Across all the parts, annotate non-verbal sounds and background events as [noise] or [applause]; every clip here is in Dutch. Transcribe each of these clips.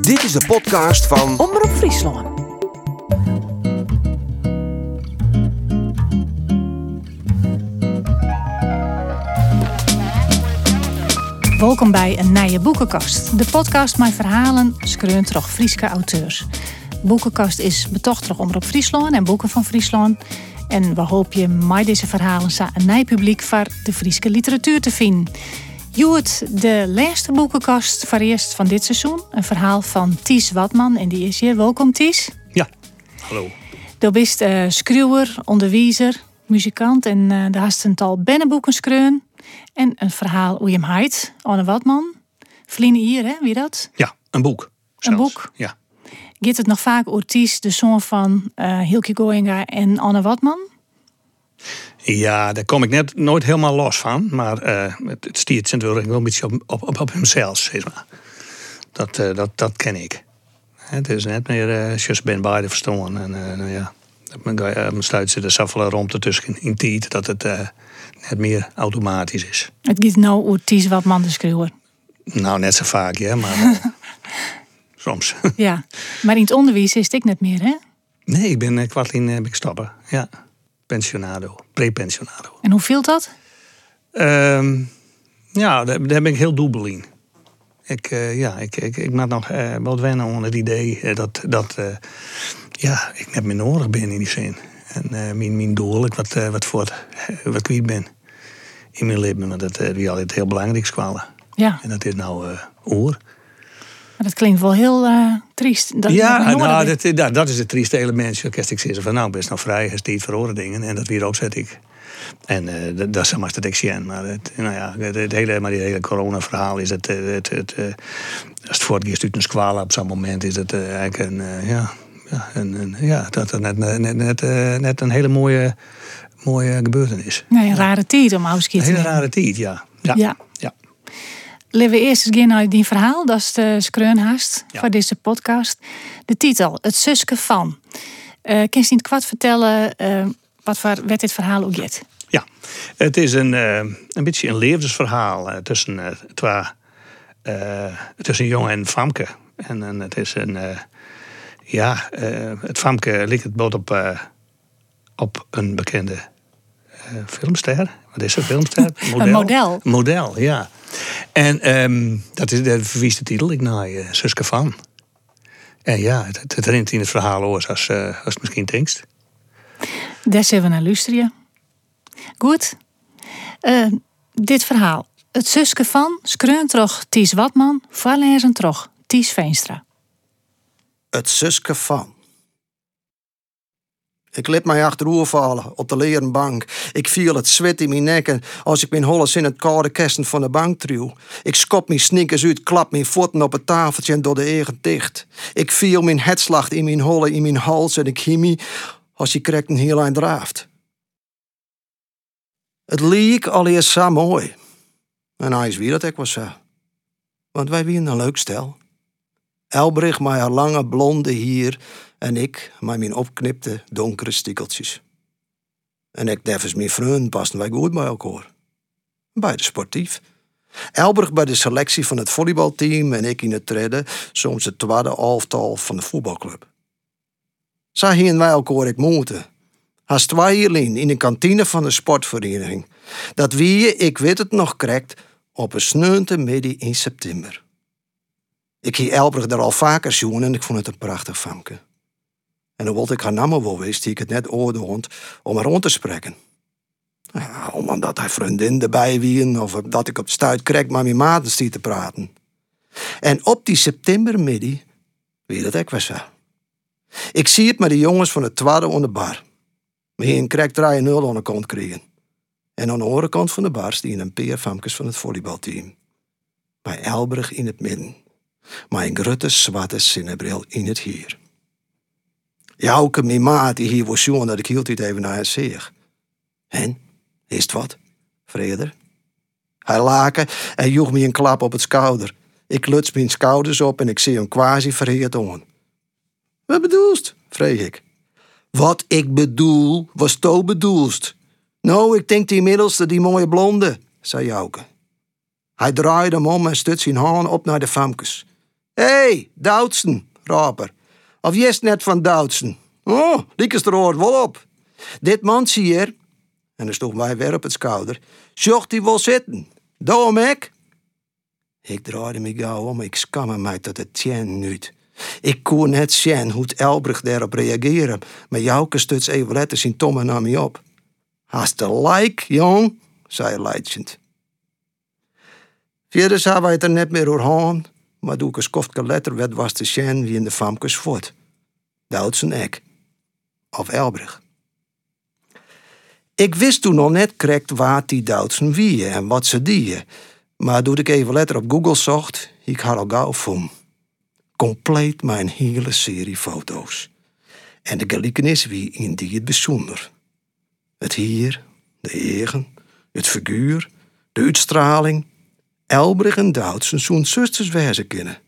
Dit is de podcast van Omroep Friesland. Welkom bij een nieuwe boekenkast. De podcast met verhalen schreeuwend door Frieske auteurs. Boekenkast is betocht Omroep Friesland en Boeken van Friesland. En we hopen met deze verhalen een nieuw publiek voor de Frieske literatuur te vinden. Joet, de laatste boekenkast voor eerst van dit seizoen. Een verhaal van Ties Watman en die is hier. Welkom Ties. Ja, hallo. Je bent uh, schreeuwer, onderwijzer, muzikant en uh, de hast een tal bennenboeken schreun. En een verhaal hoe je hem heet, Anne Watman. Vliene hier, hè? Wie dat? Ja, een boek. Een boek? Ja. Gaat het nog vaak over Ties, de zoon van uh, Hilke Goinga en Anne Watman? Ja, daar kom ik net nooit helemaal los van. Maar uh, het, het stiert natuurlijk wel een beetje op, op, op hemzelf, zeg maar. Dat, uh, dat, dat ken ik. Het is net meer uh, just ben beide verstaan. En nou ja, mijn sluit zit er zoveel rond tussen in tijd dat het net meer automatisch is. Het gaat nou over Ties wat man de schreeuwer. Nou, net zo vaak, ja, maar [laughs] soms. ja, maar in het onderwijs is het net meer, hè? Nee, ik ben kwartling heb ik stoppen, ja pensionado, pre-pensionado. En hoe viel dat? Um, ja, daar, daar, ben ik heel dubbel in. Ik, uh, ja, ik, ik, ik maak nog uh, wat wennen onder het idee dat, dat uh, ja, ik net meer nodig ben in die zin. En mijn, mijn doel, ik wat, wat voor wat kwijt ben in mijn leven, maar dat is altijd heel belangrijk kwalen. Ja. En dat is nou oor. Maar dat klinkt wel heel uh, triest. Dat ja, nou, dat, dat, dat, is het trieste element. Kerst ik zeggen van nou, best nog vrij, is verhoren dingen. En dat weer ook zet ik. En uh, dat, dat is maar dat ik Maar het, nou ja, het, het, hele, maar die hele corona-verhaal is het, het, het, het als het voortgeeft uit een squala op zo'n moment, is het uh, eigenlijk een, ja, ja, een, een, ja, dat het net, net, net, net een hele mooie, mooie gebeurtenis. Nee, een rare tijd om Auskiet Een hele rare tijd, ja. ja. ja. Laten we eerst eens naar die verhaal, dat is de skreunhaast ja. voor deze podcast. De titel, Het Suske van. Uh, kun je niet kwart vertellen uh, wat voor werd dit verhaal ook gaat? Ja, het is een, uh, een beetje een levensverhaal tussen, twee, tussen jongen en Famke. En, en het is een, ja, het Famke ligt het boot op, op een bekende filmster. Wat is een filmster? Model. [laughs] een model. Model, ja. En um, dat is de verwieste titel, ik naai uh, Suske van. En ja, het, het rent in het verhaal hoor, als, uh, als het misschien denkst. Des even naar luisteren. Goed. Uh, dit verhaal. Het Suske van skreun trog Ties Watman, voorlezen trog Ties Veenstra. Het Suske van. Ik liet mij achterover vallen op de leren bank. Ik viel het zwet in mijn nek als ik mijn holles in het koude kesten van de bank truw. Ik skop mijn sneakers uit, klap mijn voeten op het tafeltje en door de eigen dicht. Ik viel mijn hetslacht in mijn holle in mijn hals en ik chemie als je krekt een heel eind draaft. Het leek al eerst zo mooi. En hij is wie dat ik was. Want wij waren een leuk stel. Elbrich met haar lange blonde hier en ik met mijn opknipte donkere stikkeltjes. En ik nevens mijn vrienden pasten wij goed bij elkaar. Beide sportief. Elbrich bij de selectie van het volleybalteam en ik in het treden, soms het tweede elftal van de voetbalclub. Zo hingen wij elkaar ik moeten. Haast twee in de kantine van de sportvereniging. Dat wie, ik weet het nog correct, op een sneunte midden in september. Ik hier Elbrich daar al vaker zoen en ik vond het een prachtig famke. En dan wilde ik haar naam wel wist, die ik het net oordeeld, om haar rond te spreken. Omdat hij vriendin erbij wien, of dat ik op stuit kreeg maar mijn maten stiet te praten. En op die septembermiddag, wie dat ik was Ik zie het met de jongens van het tweede onder de bar. We een krijg 3-0 aan de kant kregen. En aan de andere kant van de bar staan een paar famkes van het volleybalteam. Bij Elbrug in het midden. Een grote zwarte zinnebril in het hier. Jouke, mijn maat, die hier was jongen dat ik hield dit even naar haar zeg. En, is het wat? Vreder? Hij laken en joeg me een klap op het schouder. Ik luts mijn schouders op en ik zie hem quasi verheerd aan. Wat bedoelst? vreeg ik. Wat ik bedoel, was to bedoelst. Nou, ik denk die middelste, die mooie blonde, zei Jouke. Hij draaide hem om en stut zijn haan op naar de famkes. Hé, hey, Doutsen, raper. Of jest net van Doutsen? Oh, die is er wel op. Dit man hier, en dan stond mij weer op het schouder, zocht die wel zitten. Daarom ik. Ik draaide me gauw om, ik schamme mij tot het tien. Ik kon net zien hoe het Elbrecht daarop reageren, maar jouke stuts even letter zien Tom en nam me op. Hast de like, jong, zei Leidjend. Verder zou wij het er net meer doorheen, maar doe ik een skofte letter werd was te zien wie in de famkes voort. Duitsen ek. Of Elbrich. Ik wist toen nog net correct waar die Duitsen wie en wat ze dieën. Maar toen ik even letter op Google zocht, ik had al gauw van. Compleet mijn hele serie foto's. En de gelijkenis wie in die het bijzonder. Het hier, de egen, het figuur, de uitstraling. Elbrich en Duitsen zo'n zusters wezen kunnen.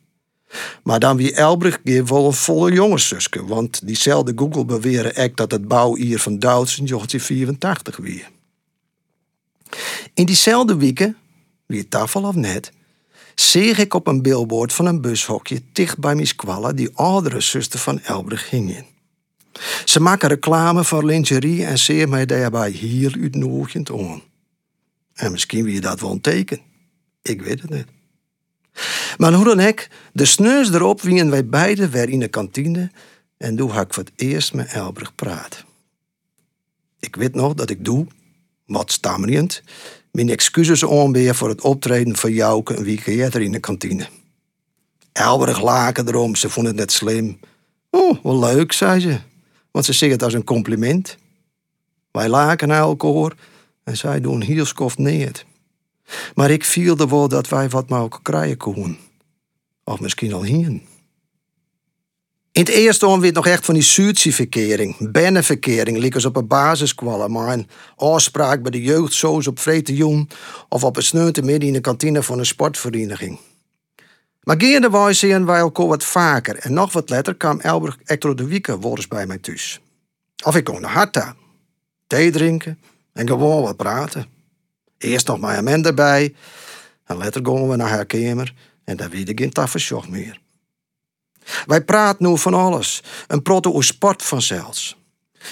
Maar dan wie Elbrich geeft wel een volle jongenszuske, want diezelfde Google beweren echt dat het bouwier van Duits in 1984 weer. In diezelfde weken, wie tafel of net, zie ik op een billboard van een bushokje dicht bij mijn squalla die oudere zuster van Elbrich ging in. Ze maken reclame voor lingerie en zeer mij daarbij heel uitnodigend aan. En misschien wie je dat wel een teken. Ik weet het niet. Maar hoe dan ook, de sneus erop wien wij beiden weer in de kantine en toen had ik voor het eerst met Elbrich praat. Ik weet nog dat ik doe, wat stammerend, mijn excuses aanbeer voor het optreden van Jouke een week eerder in de kantine. Elbrich laken erom, ze vond het net slim. Oh, wel leuk, zei ze, want ze zegt het als een compliment. Wij laken naar elkaar en zij doen heel skoft neer. Maar ik er wel dat wij wat ook krijgen konden. Of misschien al hier. In het eerste om weer nog echt van die Zuidse-verkering, bennenverkering, liek op een basiskwallen, maar een afspraak bij de jeugd zoals op Vretejoen of op een sneunte midden in de kantine van een sportvereniging. Maar wij zien wij elkaar wat vaker en nog wat later kwam Elbert Hector de Wieke bij mij thuis. Of ik kon naar Harta, thee drinken en gewoon wat praten. Eerst nog een man erbij. En later gaan we naar haar kamer en daar ik geen tafersjoch meer. Wij praten nu van alles. Een proto sport vanzelfs.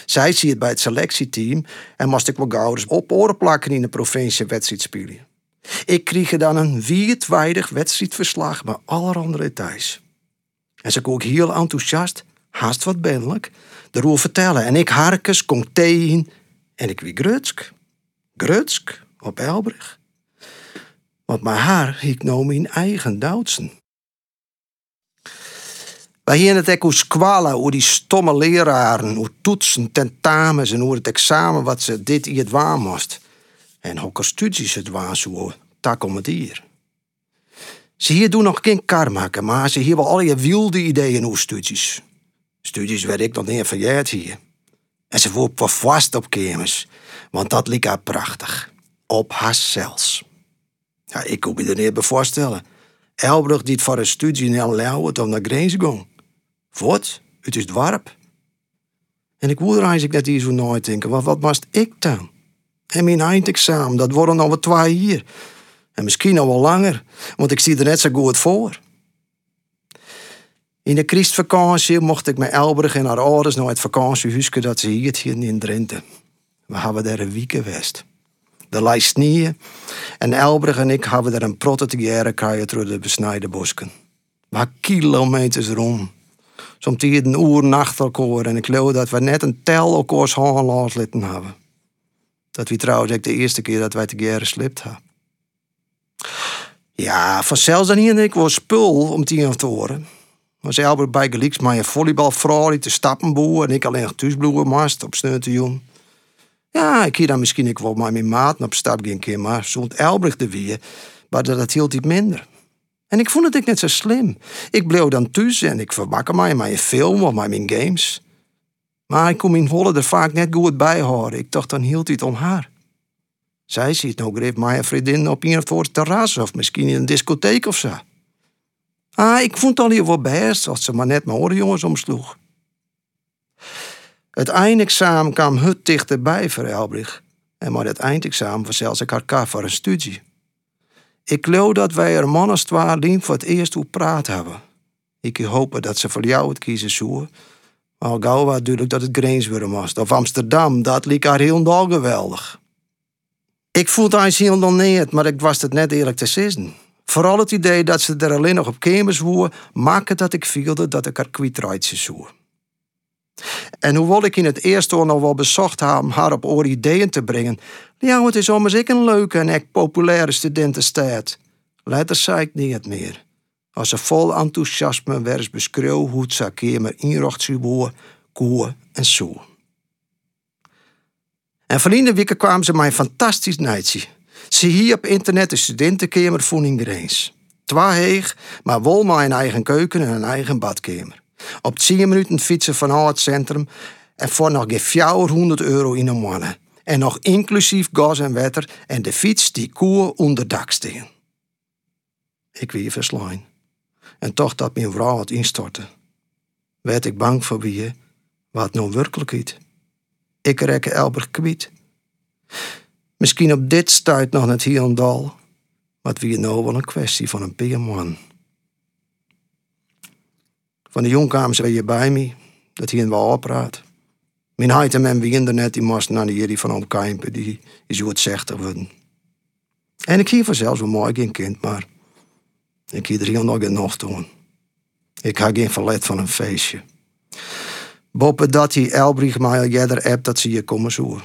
Zij zie het bij het selectieteam en moest ik wel gauw op oren plakken in de provincie wedstrijd spelen. Ik kreeg dan een wereldwijdig wedstrijdverslag met allerhande details. En ze ook heel enthousiast, haast wat bennelijk, erover vertellen. En ik harkes, kom thee en ik wie grutsk. Grutsk, op Elbrich. Want mijn haar ik nou mijn eigen Duitsen. Wij hier het hoe squallen, hoe die stomme leraren, hoe toetsen, tentamens en hoe het examen wat ze dit hier waar moest. En hoe studies het waar zo, tak om het hier. Ze hier doen nog geen karmaken, maar ze hebben al je wilde ideeën over studies. Studies werd ik nog niet verjaard hier. En ze voert vast op kamers, want dat liep haar prachtig op haarzelfs. Ja, ik kon me er niet bij voorstellen. Elbrug die voor een studie in Leeuwen om naar Grenzen ging. Wat? Het is warp. En ik wilde eigenlijk net hier zo nooit denken, wat, wat moest ik dan? En mijn eindexamen, dat worden wat twee hier. En misschien al wel langer, want ik zie er net zo goed voor. In de Christvakantie mocht ik met Elbrug en haar ouders naar het vakantiehuisje dat ze hier in Drenthe. We hebben daar een week geweest de lijstnieën. En Elbrich en ik hebben er een prototype krijgen door de besnijde bosken. Maar kilometers rond. Soms een uur nacht elkaar. En ik geloof dat we net een tel elkaars hand litten hebben. Dat we trouwens de eerste keer dat wij together slipt hebben. Ja, vanzelfs dan hier en ik was spul om tien te horen. Was Elbert bij gelieks maar een volleybalvrouw te stappen boer en ik alleen thuis mast op sneeuwtje ja, ik hier dan misschien ik wel met mijn maat op stap geen keer, maar zo'n Elbrecht de weer, maar dat hield iets minder. En ik vond het ik net zo slim. Ik bleef dan thuis en ik verbakken mij met een film of mijn games. Maar ik kon mijn holle er vaak net goed bij horen. Ik dacht dan hield hij het om haar. Zij ziet nou greep mij een vriendin op een voor het terras of misschien in een discotheek of zo. Ah, ik vond het al hier wel best als ze maar net mijn jongens omsloeg. Het eindexamen kwam hut dichterbij voor Elbrich. En met het eindexamen zelfs ik haar voor een studie. Ik geloof dat wij er mannen voor het eerst hoe praat hebben. Ik hoop dat ze voor jou het kiezen zoeken. Maar al gauw was duidelijk dat het Greensburg was. Of Amsterdam, dat liep haar heel geweldig. Ik voelde hij heel niet, maar ik was het net eerlijk te zeggen. Vooral het idee dat ze er alleen nog op kamers woeren, maakte dat ik voelde dat ik haar kwijtraadje zoe. En hoewel ik in het eerste oor nog wel bezocht had om haar op oor ideeën te brengen, ja, het is ommers ik een leuke en populaire studentenstad. Later zei ik niet meer. Als ze vol enthousiasme werd beschreeuwd hoe het ze zou worden, koe en zo. En van de weken kwamen ze mij fantastisch nijtje. Zie hier op internet de studentenkamer van in Greens. Twee heeg, maar wel maar een eigen keuken en een eigen badkamer. Op 10 minuten fietsen van het centrum en voor nog geen 400 euro in een maand. En nog inclusief gas en water en de fiets die koe onder dak steen. Ik weer verslaan. En toch dat mijn vrouw had instorten. Werd ik bang voor wie, wat nou werkelijkheid. Ik rekke Elber kwiet. Misschien op dit stuit nog net hier en dal, maar wie nou wel een kwestie van een man. Van de jongkamers ben je bij me, dat hij in wel opraad. Mijn heid en mijn wie net die moest naar de jullie van omkijpen, die is hoe het zegt worden. En ik hier vanzelf wel mooi geen kind, maar ik hier er heel nog genoeg doen. Ik ga geen verlet van een feestje. Boppen dat hij Elbrich mij al jeder hebt dat ze hier komen zoeken.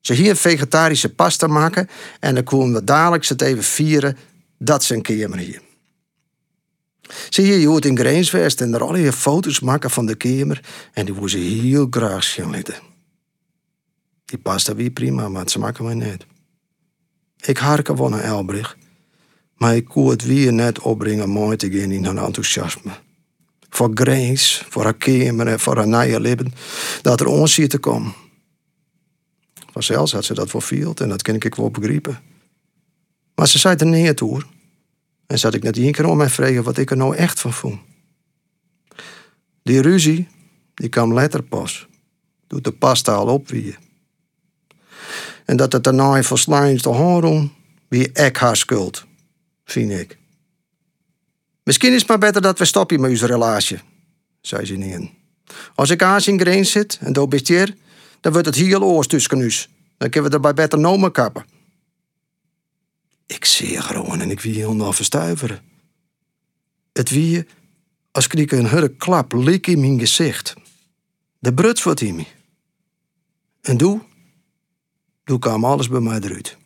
Ze hier vegetarische pasta maken en dan komen we dadelijk het even vieren dat ze een keer hier. Zie je, je hoort in Greensvest en er al je foto's maken van de kamer en die ze heel graag laten. Die pasta wie prima, maar ze maken mij niet. Ik harken wel naar Elbrich, maar ik kon het weer net opbrengen mooi te gaan in hun enthousiasme. Voor Greens, voor haar kamer en voor haar nieuwe leven, dat er ons hier te komen. Vanzelfs had ze dat voor en dat kan ik wel begrijpen. Maar ze zei er niet toe. En zat ik net één keer om mij vragen wat ik er nou echt van vond. Die ruzie, die kwam later pas. Doet de pasta al op wie. En dat het daarna voor slijns te horen, wie ik haar schuld, vind ik. Misschien is het maar beter dat we stoppen met onze relatie, zei ze niet. Als ik aan zijn grens zit en besteer, dan wordt het heel oors tussen ons. Dan kunnen we erbij beter nomen kappen. Ik zie gewoon en ik wie heel verstuiveren. Het wie als ik een hurre klap lik in mijn gezicht. De bruts wordt in me. En doe? Doe kwam alles bij mij eruit.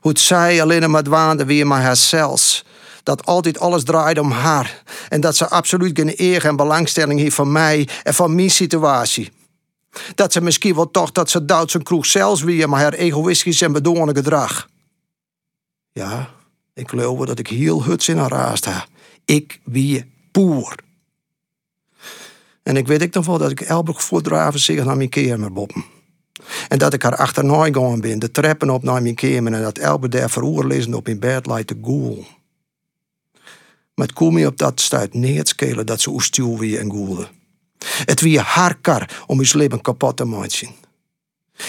Hoe zij alleen maar dwaande wie maar haarzelfs. Dat altijd alles draait om haar. En dat ze absoluut geen eer en belangstelling heeft van mij en van mijn situatie. Dat ze misschien wel toch dat ze Duitse kroeg zelfs weer, maar haar egoïstisch en bedwongen gedrag. Ja, ik geloof dat ik heel huts in haar ha. Ik wie poer. En ik weet ik dan wel dat ik elke voordraven zich naar mijn kamer boppen. En dat ik haar achterna gaan ben, de treppen op naar mijn kamer en dat Elbe daar veroorlezen op in bed lijkt te goel. Maar het kom me op dat stuit neer skelen dat ze oestuw wie en goelde. Het wie haar kar om uw leven kapot te maken.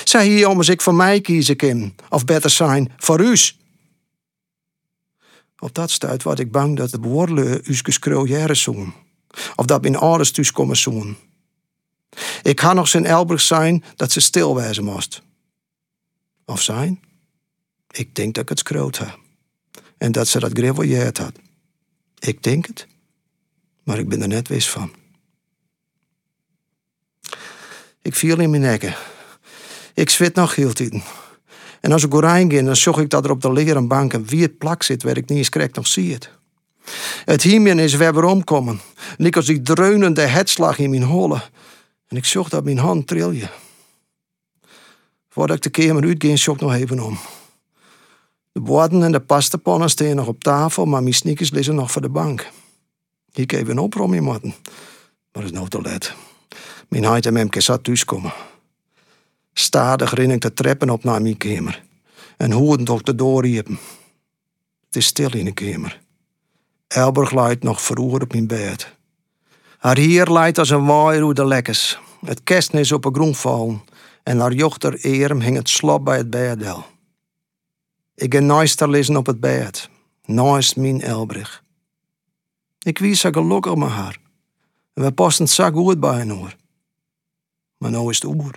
Zij hier als ik voor mij kiezen kan, of beter zijn voor u. Op dat stuit was ik bang dat de bewoordelen uske skreeuwjaren zongen. Of dat mijn ouders thuis komen zongen. Ik ga nog zijn elbrig zijn dat ze stil wezen moest. Of zijn? Ik denk dat ik het schreeuwd heb. En dat ze dat greveljeerd had. Ik denk het, maar ik ben er net wist van. Ik viel in mijn nekken. Ik zwit nog heel tijd. En als ik erin ging, dan zag ik dat er op de leren bank een wierd plak zit waar ik niet eens correct nog zie het. Het hiermien is weer omkomen. Lik als die dreunende hetslag in mijn holle. En ik zag dat mijn hand trilje. Voordat ik de kamer uitging, ik nog even om. De borden en de pastapannen staan nog op tafel, maar mijn sneakers liggen nog voor de bank. Ik even op om je matten. Maar het is nou te laat. Mijn huid en memke zat thuiskomen. Stadig rin ik de treppen op naar mijn kamer. En hoorden toch de doorriepen. Het is stil in de kamer. Elberg leidt nog vroeger op mijn bed. Haar hier leidt als een waaier de lekkers. Het kerstnis is op een groen vallen. En haar jochter Eerm hing het bij het bedel. Ik ga naast haar liggen op het bed. Naast mijn Elbrich. Ik wie zo gelukkig met haar. En we pasten zo goed bij hoor. Maar nou is het oer.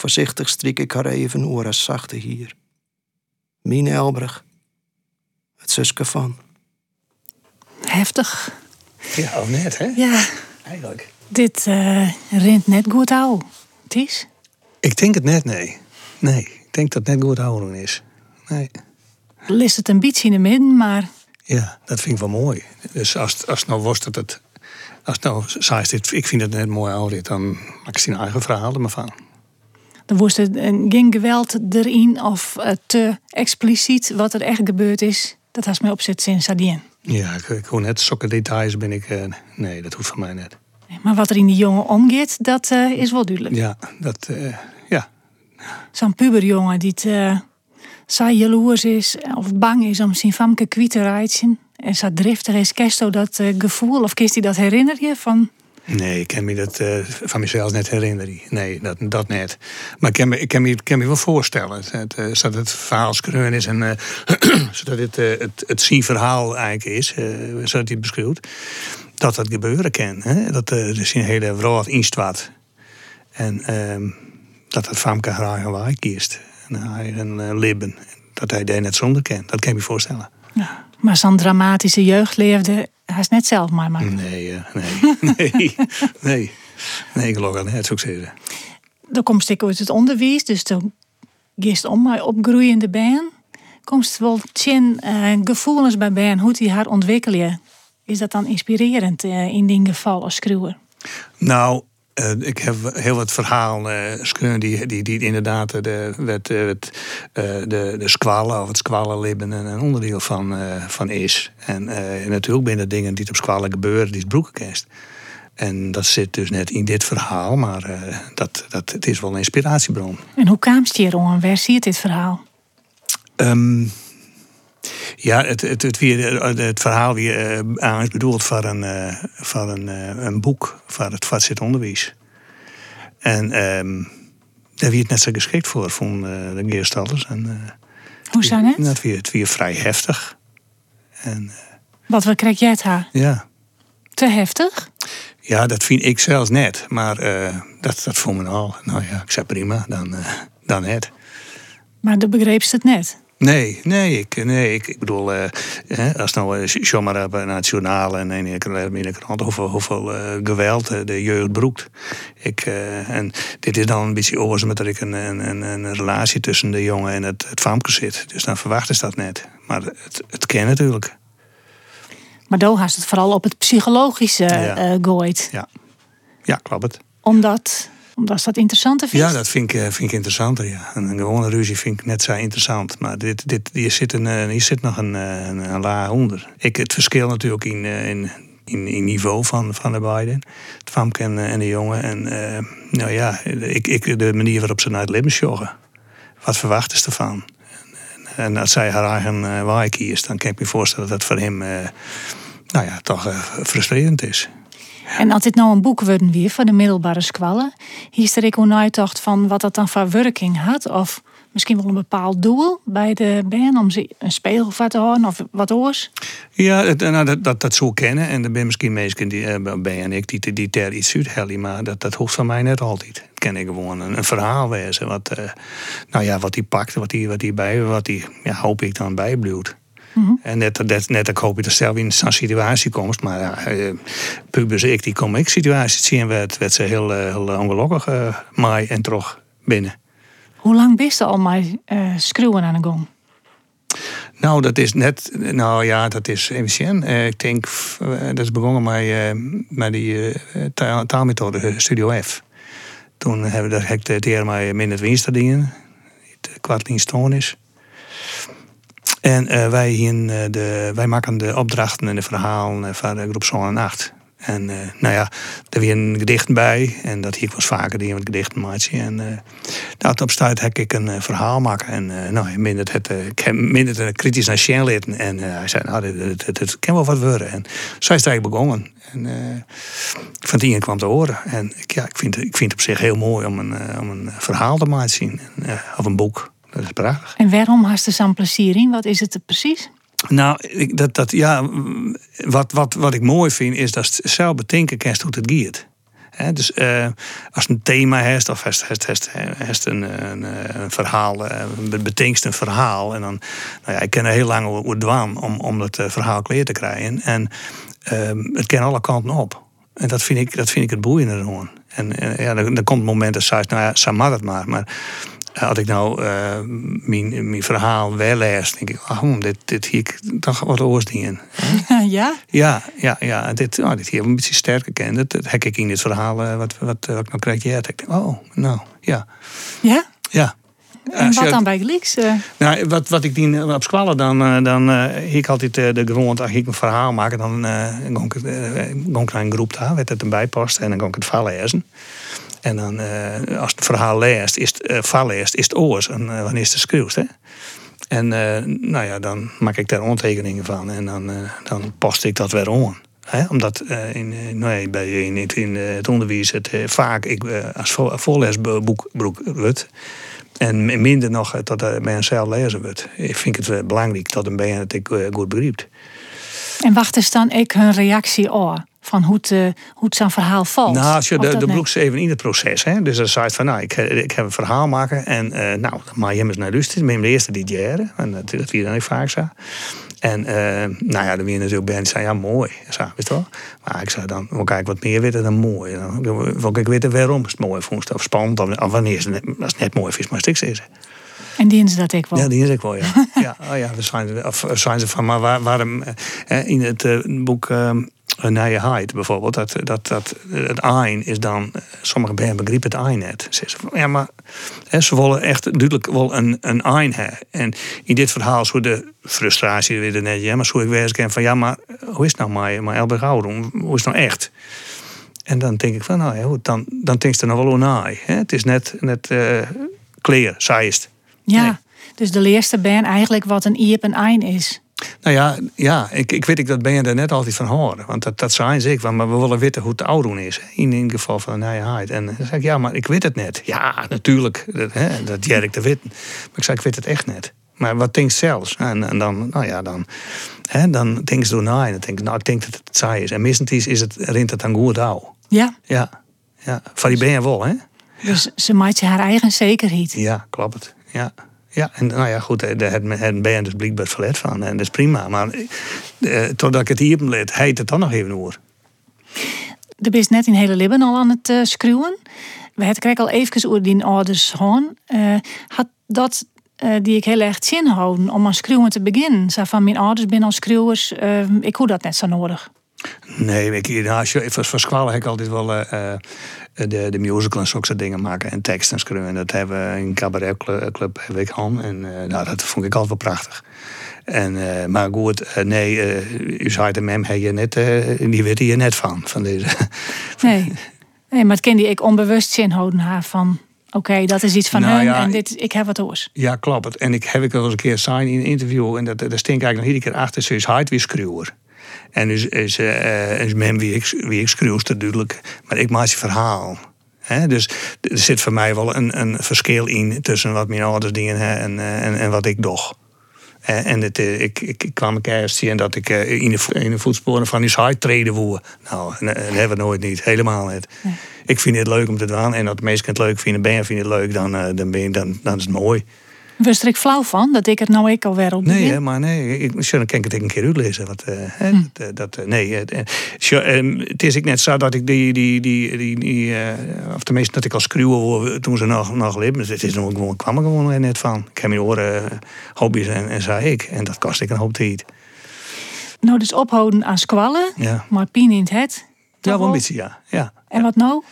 Voorzichtig strik ik haar even oor als zachte hier. Mine Elbrug. Het zuske van. Heftig. Ja, of net, hè? Ja, Eigenlijk. dit eh rint net goed out. Ties? Ik denk het net, nee. Nee, ik denk dat het net goed houden is. Nee. List het een beetje in de midden, maar Ja, dat vind ik wel mooi. Dus als, als het nou was dat het... Als nou zei dit, ik vind het net mooi ouder, dan maak ik zijn eigen verhaal er maar van. Er was er een- geen geweld erin of eh, te expliciet wat er echt gebeurd is. Dat has mij opzet sinds Sardien. Ja, ik, ik hoor net zulke details ben ik... eh, nee, dat hoeft van mij net. Maar wat er in die jongen omgeeft, dat eh, is wel duidelijk. Ja, dat... eh, ja, Zo'n puberjongen die het, saai jaloers is of bang is om zijn famke kwijt te rijden. En zo driftig is, Kesto dat gevoel of kist hij dat herinner je van... Nee, ik kan me dat eh, van mezelf net herinneren. Nee, dat, dat net. Maar ik kan me, ik kan me, ik kan me wel voorstellen. Dat, eh, zodat het verhaal schreeuwen is en eh, [clears throat] zodat het, het, het zien verhaal eigenlijk is, zodat hij het beschrijft, dat dat gebeuren kan. Hè? Dat er dus een hele wereld instwaat. En ehm, dat het Famke eigen waai kiest. En haar eigen libben. Dat hij daar net zonder kan. Dat kan je me voorstellen. Ja, maar zo'n dramatische jeugd leefde hij is net zelf maar. maar. Nee, eh, nee, [laughs] nee, nee. Nee, ik geloof net, zou ik zeggen. Dan komt ik uit het onderwijs, dus toen gist om mij opgroeiende ben. Komst wel tjen eh, gevoelens bij ben, hoe die haar ontwikkelen. Is dat dan inspirerend eh, in die geval als schreeuwer? Nou, eh, ik heb heel wat verhaal eh schreeuwen die, die, die inderdaad de, het, eh, het, eh, de, de squallen of het squallenlibben een, een onderdeel van, van is. En natuurlijk binnen dingen die op squallen gebeuren, die is broekenkast. En dat zit dus net in dit verhaal, maar dat, dat, het is wel een inspiratiebron. En hoe kwam het hier om? Waar zie je dit verhaal? Ehm, ja, het, het, het, weer, het verhaal weer eh, aan is bedoeld voor een, eh, voor een, eh, een boek voor het vastzit onderwijs. En ehm, daar wie het net zo geschikt voor, eh, de Geerstallers. En, eh, Hoe zijn het? Dat weer, het weer vrij heftig. En eh, Wat wat krijg jij het haar? ja. Te heftig? ja, dat vind ik zelfs net. Maar eh, dat, dat vond me al. Nou ja, ik zei prima, dan, eh, dan het. Maar de begreep ze het net. Nee, nee, ik, nee, ik, ik bedoel, eh, als nou eh, zomaar op een nationale en in de krant hoeveel, hoeveel eh, geweld eh, de jeugd broekt. Ik, eh, en dit is dan een beetje oorzaak met dat ik een, een, een, een relatie tussen de jongen en het, het famke zit. Dus dan verwachten ze dat net. Maar het, het kan natuurlijk. Maar haast het vooral op het psychologische Ja. eh gooit. Ja, ja klopt het. Omdat, omdat ze dat interessanter vindt. Ja, dat vind ik, eh, vind ik interessanter. Ja. Een, gewone ruzie vind ik net zo interessant. Maar dit, dit, hier, zit een, eh, hier zit nog een, eh, een, een laag onder. Ik, het verschil natuurlijk in, in, in, niveau van, van de beiden. Het Famke en, de jongen. En nou ja, ik, ik, de manier waarop ze naar het leven joggen. Wat verwachten ze ervan? En, en als zij haar eigen uh, waai dan kan ik me voorstellen dat dat voor hem... nou ja, toch frustrerend is. En als dit nou een boek worden weer voor de middelbare squallen, hier er ik ook nagedacht van wat dat dan voor werking had. Of misschien wel een bepaald doel bij de band om ze een speelvat te houden of wat oors. Ja, nou, dat, dat, dat zo kennen. En er zijn misschien mensen die, eh, ben en ik die, daar iets uithellen. Maar dat, dat hoeft van mij net altijd. Het kan ik gewoon een, verhaal wezen. Wat, eh, nou ja, wat die pakt, wat die, wat die wat die, ja, hoop ik dan bijbloedt. En net, net, net ik hoop je er zelf in zo'n situatie komt. Maar ja, eh, pubers, ik die kom ik situaties zien. Werd, werd ze heel, eh, heel ongelukkig uh, mij en terug binnen. Hoe lang bist je al maar uh, schreeuwen aan de gong? Nou, dat is net, nou ja, dat is even uh, Ik denk, uh, dat is begonnen met, uh, met die taal, taalmethode Studio F. Toen hebben we dat hek het hier maar minder het kwartling is. En uh, wij, hier, de, wij maken de opdrachten en de verhalen van de groep Zon en 8. En uh, nou ja, er weer een gedicht bij. En dat hier was vaker die wat gedichten maatje. En uh, op stuit heb ik een verhaal maken. En uh, nou, minder het, ik heb minder kritisch naar Sjen. En hij zei, nou, dit, kan wel wat worden. En zo is eigenlijk begonnen. En van die kwam te horen. En ja, ik, vind, ik vind het op zich heel mooi om een, om een verhaal te maken of een boek. Dat is prachtig. En waarom had je zo'n plezier in? Wat is het precies? Nou, ik, dat, dat, ja, wat, wat, wat ik mooi vind is dat je zelf bedenken hoe het gaat. Hè, dus uh, als een thema heeft of heeft, een, een, een, verhaal, uh, betekent een verhaal. En dan, nou ja, ik ken er heel lang over dwaan om, om dat verhaal klaar te krijgen. En uh, het kan alle kanten op. En dat vind ik, dat vind ik het boeiende ervan. En ja, dan, dan komt het moment dat ze nou ja, ze mag het maar. Maar had ik nou uh, mijn, mijn verhaal wel lees, denk ik, oh, dit, dit hier toch wat oorsdingen. [laughs] Ja? Ja, ja, ja. Dit, oh, dit hier een beetje sterker kennen. Dat, dat heb ik in dit verhaal uh, wat, wat, wat ik nou krijg. Ja, ik denk, oh, nou, ja. Ja? Ja. En wat dan bij Gleeks? Uh... Nou, wat, wat ik die op squallen, dan, dan uh, ik altijd uh, de grond, als ik een verhaal maak, dan uh, ik, ik naar een groep daar, werd het erbij past en dan kon ik het verhaal lezen. En dan, uh, als het verhaal leest, is het, uh, is het oors en uh, wanneer is het schreeuwt. Hè? En nou ja, dan maak ik daar ondertekeningen van en dan, dan ik dat weer om. Omdat in, nee, bij, in, in het onderwijs het vaak ik, als voorlesboek wordt. En minder nog dat er bij een cel lezen wordt. Ik vind het belangrijk dat een bij het goed begrijpt. En wacht eens dan ik hun reactie op? Van hoe het, uh, hoe het zo'n verhaal valt. Nou, als je de, de broeks even in het proces. Hè? Dus dan zei het van, nou, ik, ik heb een verhaal maken. En uh, nou, maar je naar luisteren. Ben de eerste die jaren. En dat, dat wie dan ik vaak zo. En uh, nou ja, dan weer natuurlijk ben zei, ja, mooi. Zo, weet je wel? Maar ik zei dan, wil ik wat meer weten dan mooi. Dan wil ik weten waarom is het mooi vond. Of spannend. Of, wanneer is het net, als het net mooi is, maar stik is. En dienen ze dat ik wel? Ja, dienen ze ik wel, ja. [laughs] ja, oh ja, we zijn, of zijn ze van, maar waar, waarom in het boek een nieuwe heid bijvoorbeeld, dat, dat, dat het ein is dan, sommige mensen begrijpen het ein net. Ze zeggen, ja, maar hè, ze willen echt duidelijk wel een, een ein hebben. En in dit verhaal zo de frustratie weer net, ja, maar zo ik wees van, ja, maar hoe is het nou maar, maar Elberg Hoe is het nou echt? En dan denk ik van, nou ja, goed, dan, dan denk je er nog wel naar. Het is net, net uh, clear, saaiest. Ja, nee. dus de leerste ben eigenlijk wat een iep en ein is. Nou ja, ja ik, ik weet ik dat ben je er net altijd van horen. Want dat, dat zijn ze ik, maar we willen weten hoe het oude is. In ieder geval van een nijheid. En dan zeg ik, ja, maar ik weet het net. Ja, natuurlijk, dat, hè, dat Jerk te weten. Maar ik zei, ik weet het echt net. Maar wat denk je zelfs? En, en dan, nou ja, dan, hè, dan denk je door na en dan denk ik, nou, ik denk dat het saai is. En meestal is het, rint het dan goed ouw. Ja. Ja, ja. Van die ben je wel, hè? Dus ze maakt haar eigen zekerheid. Ja, klopt. Ja. Ja, en nou ja, goed, daar het ben dus blijkbaar verlet van. En dat is prima. Maar eh, totdat ik het hier let, heet het dan nog even over. Er is net in hele Libben al aan het uh. We hebben het al even over die ouders gewoon. Had dat die ik heel erg zin houden om aan schreeuwen te beginnen? Van mijn ouders binnen als schreeuwers, uh, ik hoe dat net zo nodig. Nee, ik, nou, voor, voor heb ik altijd wel uh, de, de musical en zulke dingen maken en teksten schrijven. En dat hebben we in cabaretclub heb ik aan. En uh, nou, dat vond ik altijd wel prachtig. En, uh, maar goed, nee, u zei de mem, je net, die weet je net van, van deze. [laughs] nee. nee, maar het kende ik onbewust zin houden haar van Oké, dat is iets van nou, hun en dit, ik heb wat oors. Ja, klopt. En ik heb ik al eens een keer zijn in een interview en dat, daar stink eigenlijk nog iedere keer achter. Ze is hard weer. En is, is, uh, is men wie ik, wie ik natuurlijk. Maar ik maak je verhaal. He, dus er zit voor mij wel een, een verschil in tussen wat mijn ouders dingen en, eh, en, en wat ik doch. En het, eh, ik, ik, ik kwam een zien dat ik in de, in de voetsporen van die site treden woe. Nou, dat hebben we nooit niet. Helemaal niet. Ik vind het leuk om te doen. En dat mensen het leuk vinden, ben je vindt het leuk, dan, dan, ben je, dan, dan is het mooi. Was er ik flauw van dat ik het nou ik alweer op Nee, hè, maar nee. Ik, misschien kan ik het een keer uitlezen. Wat, uh, hm. dat, eh, dat, nee, uh, het is ik net zo dat ik die, die, die, die, die of tenminste dat ik als screwer toen ze nog, nog leven. Dus het is nog gewoon, kwam er gewoon net van. Ik heb mijn oren hobby's en, en zei ik. En dat kost ik een hoop tijd. Nou, dus ophouden aan squallen, ja. maar pien in het. Ja, wel een beetje, ja. ja. En wat nou?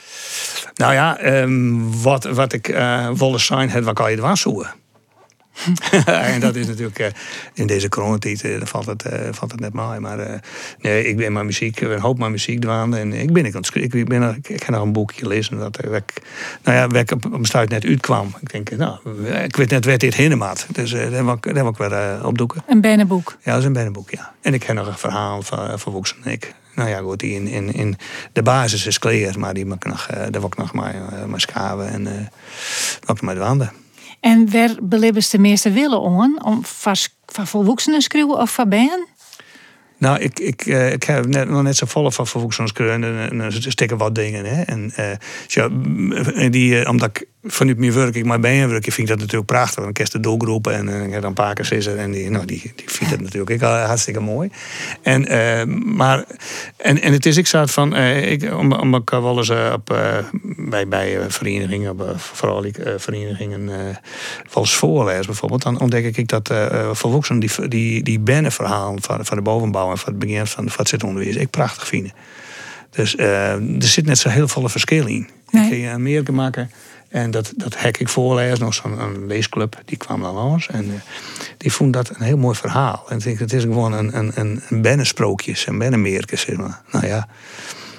Nou ja, um, wat, wat ik uh, wilde zijn, het wat kan je er zoeken. [laughs] en dat is natuurlijk uh, in deze coronatijd uh, valt, het, uh, valt het net mooi. Maar nee, ik ben maar muziek, een hoop maar muziek dwaan. En ik ben ik ik, ben, ik heb nog een boekje lezen. Dat, ik, nou ja, waar ik op besluit net uitkwam. Ik denk, nou, ik weet net waar dit heen maat. Dus daar wil ik, daar wil ik weer opdoeken. Een bennenboek? Ja, dat is een bennenboek, ja. En ik heb nog een verhaal van, van Woeks en ik. Nou ja, goed, die in, in, in de basis is clear, maar die ik nog, daar wil ik nog maar, maar schaven en ook nog maar de wanden. En waar belibbers de meeste willen om, om van volwassenen schreeuwen of van ben? Nou, ik, ik, uh, ik heb net, nog net zo volle van vervoegingskeuren en, en stikken wat dingen. Hè. En uh, ja, die, uh, omdat ik vanuit mijn werk ik maar ben werk, vind ik dat natuurlijk prachtig. Dan kerst de doelgroepen en, ik heb dan een paar keer en die, nou, die, die vindt het natuurlijk ik, hartstikke mooi. En, maar, en, en het is, ik zat van, ik, om, om ik wel eens op, bij, bij verenigingen, vooral die, verenigingen, wel eens voorlees bijvoorbeeld, dan ontdek ik dat uh, volwassenen die, die, die verhaal van, van de bovenbouw en van het begin van, van het onderwijs ik prachtig vinden. Dus uh, er zit net zo heel veel verschil in. Nee. Ik kun je meer maken. En dat, dat hek ik voorlezen, nog zo'n leesclub, die kwam dan langs. En uh, die vond dat een heel mooi verhaal. En ik denk, het is gewoon een, een, een, een bennensprookjes, een zeg maar. Nou ja,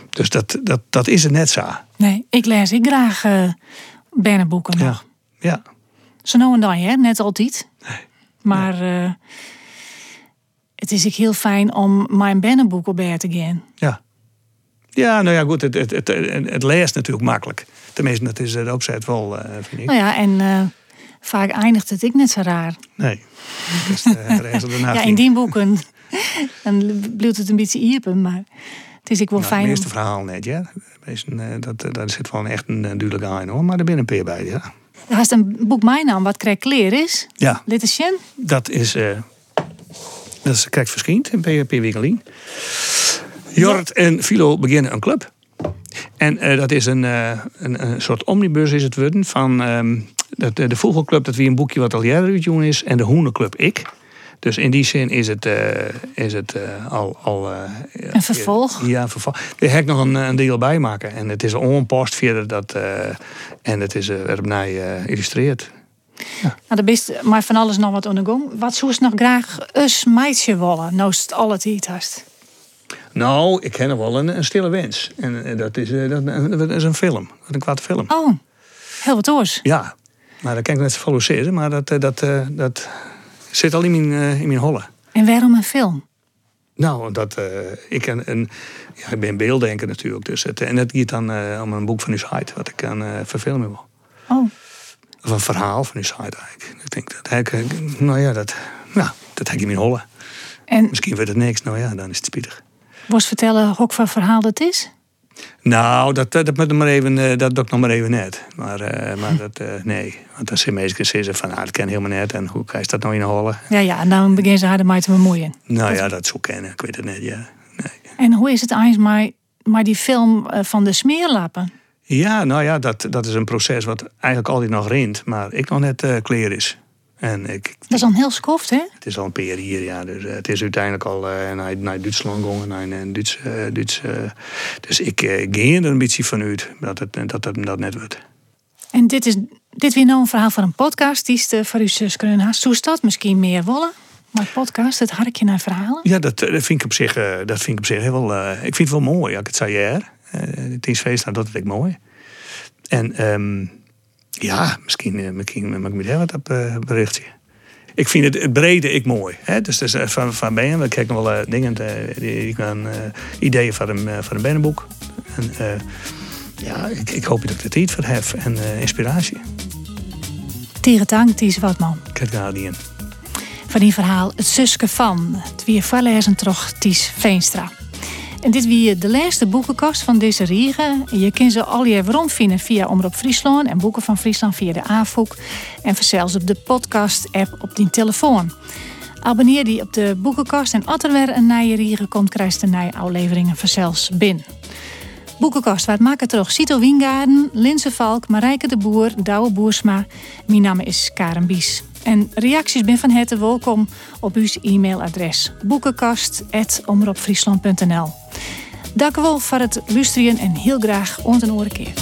dus dat, dat, dat is het net zo. Nee, ik lees ik graag uh, bennenboeken nog. Ja. ja. Zo nou en dan, hè? net altijd. Nee. Maar... Ja het is ook heel fijn om mijn bennenboek op te gaan. Ja. Ja, nou ja, goed, het, het, het, het leest natuurlijk makkelijk. Tenminste, dat is de opzet wel, uh, vind ik. Nou ja, en uh, vaak eindigt het ik net zo raar. Nee. Dus, uh, [laughs] ja, in die boeken dan [laughs] blijft het een beetje iepen, maar het is ik wel nou, fijn. Het eerste verhaal net, ja. Dat, dat zit wel echt een duidelijk aan hoor, maar er binnen een peer bij, ja. Is een boek mijn naam, wat krijg kleer is. Ja. Dit is Sjen. Dat is dat is krijgt verschijnt in PHP Winkelien. Jort en Philo beginnen een club. En uh, dat is een, uh, een, een, soort omnibus is het worden van um, dat, de Vogelclub, dat wie een boekje wat al jaren is, en de Hoenderclub ik. Dus in die zin is het, uh, is het al. al een vervolg? Ja, een vervolg. Daar heb ik nog een, een deel bij maken. En het is onpost verder dat. en het is erop naar geïllustreerd. Ja. Nou, de best maar van alles nog wat ondergong. Wat zou je nog graag eens meisje willen, nou het al het? Nou, ik ken nog wel een, een stille wens. En eh, dat is, uh, dat, dat, is een film. een kwade film. Oh, heel wat oors. Ja, maar dat kan ik net zo maar dat, dat, dat zit al in mijn, in mijn holle. En waarom een film? Nou, dat, ik, een, een, ja, ik ben beelddenker natuurlijk. Dus het, en het gaat dan om een boek van Usheid, wat ik aan uh, verfilmen wil. Oh. Of een verhaal van Usheid eigenlijk. Ik denk dat ik, nou ja, dat, nou, dat heb je in hollen. En Misschien wordt het niks, nou ja, dan is het spietig. Was vertellen ook van verhaal dat is? Nou, dat, dat, dat, maar even, eh, dat doe ik nog maar even net. Maar, uh, maar dat, uh, nee. Want dan zijn mensen zeggen van, nou, dat ken helemaal net. En hoe kan je dat nou in hollen? Ja, ja, en dan beginnen ze harder mee te bemoeien. Nou ja, dat zou kennen. Ik weet het net, ja. Nee. En hoe is het eigenlijk maar die film van de smeerlappen? Ja, nou ja, dat, dat is een proces wat eigenlijk altijd nog rint, maar ik nog net uh, clear is. En ik, dat is al heel skoft, hè? Het is al een paar hier, ja. Dus uh, het is uiteindelijk al uh, naar, naar Duitsland gegaan, naar Duits. Duits dus ik ga er een beetje vanuit dat het, dat, dat, dat net wordt. En dit is dit weer nou een verhaal van een podcast, die is de van uw zus Kreunhaas. Dat misschien meer willen? Maar podcast, het harkje naar verhalen? Ja, dat, dat vind ik op zich, dat vind ik op zich heel wel. ik vind het wel mooi, als ik het zei ja. Het is feest, nou, dat vind ik mooi. En um, ja, misschien, uh, misschien mag ik me wat op uh, berichtje. Ik vind het, het brede ik mooi. Hè? Dus, dus van, van Ben, we kijken wel dingen, die, gaan, ideeën van een, van een bennenboek. En ja, ik, ik hoop dat ik er tijd voor heb en inspiratie. Tegen dank, Ties Watman. Daar die in. Van die verhaal Het Suske van, het weer voorlezen toch Ties Veenstra. En dit wie de laatste boekenkast van deze riegen. Je kunt ze al je rondvinden via Omroep Friesland en Boeken van Friesland via de AVOEK. En zelfs op de podcast-app op die telefoon. Abonneer die op de boekenkast en als er weer een nieuwe riegen komt, krijg je de afleveringen vanzelfs binnen. Boekenkast, wat maken toch? Cito Wiengaarden, Linse Valk, Marijke de Boer, Douwe Boersma. Mijn naam is Karen Bies. En reacties ben van harte welkom op uw e-mailadres boekenkast.omroepfriesland.nl Dank wel voor het luisteren en heel graag ont een keer.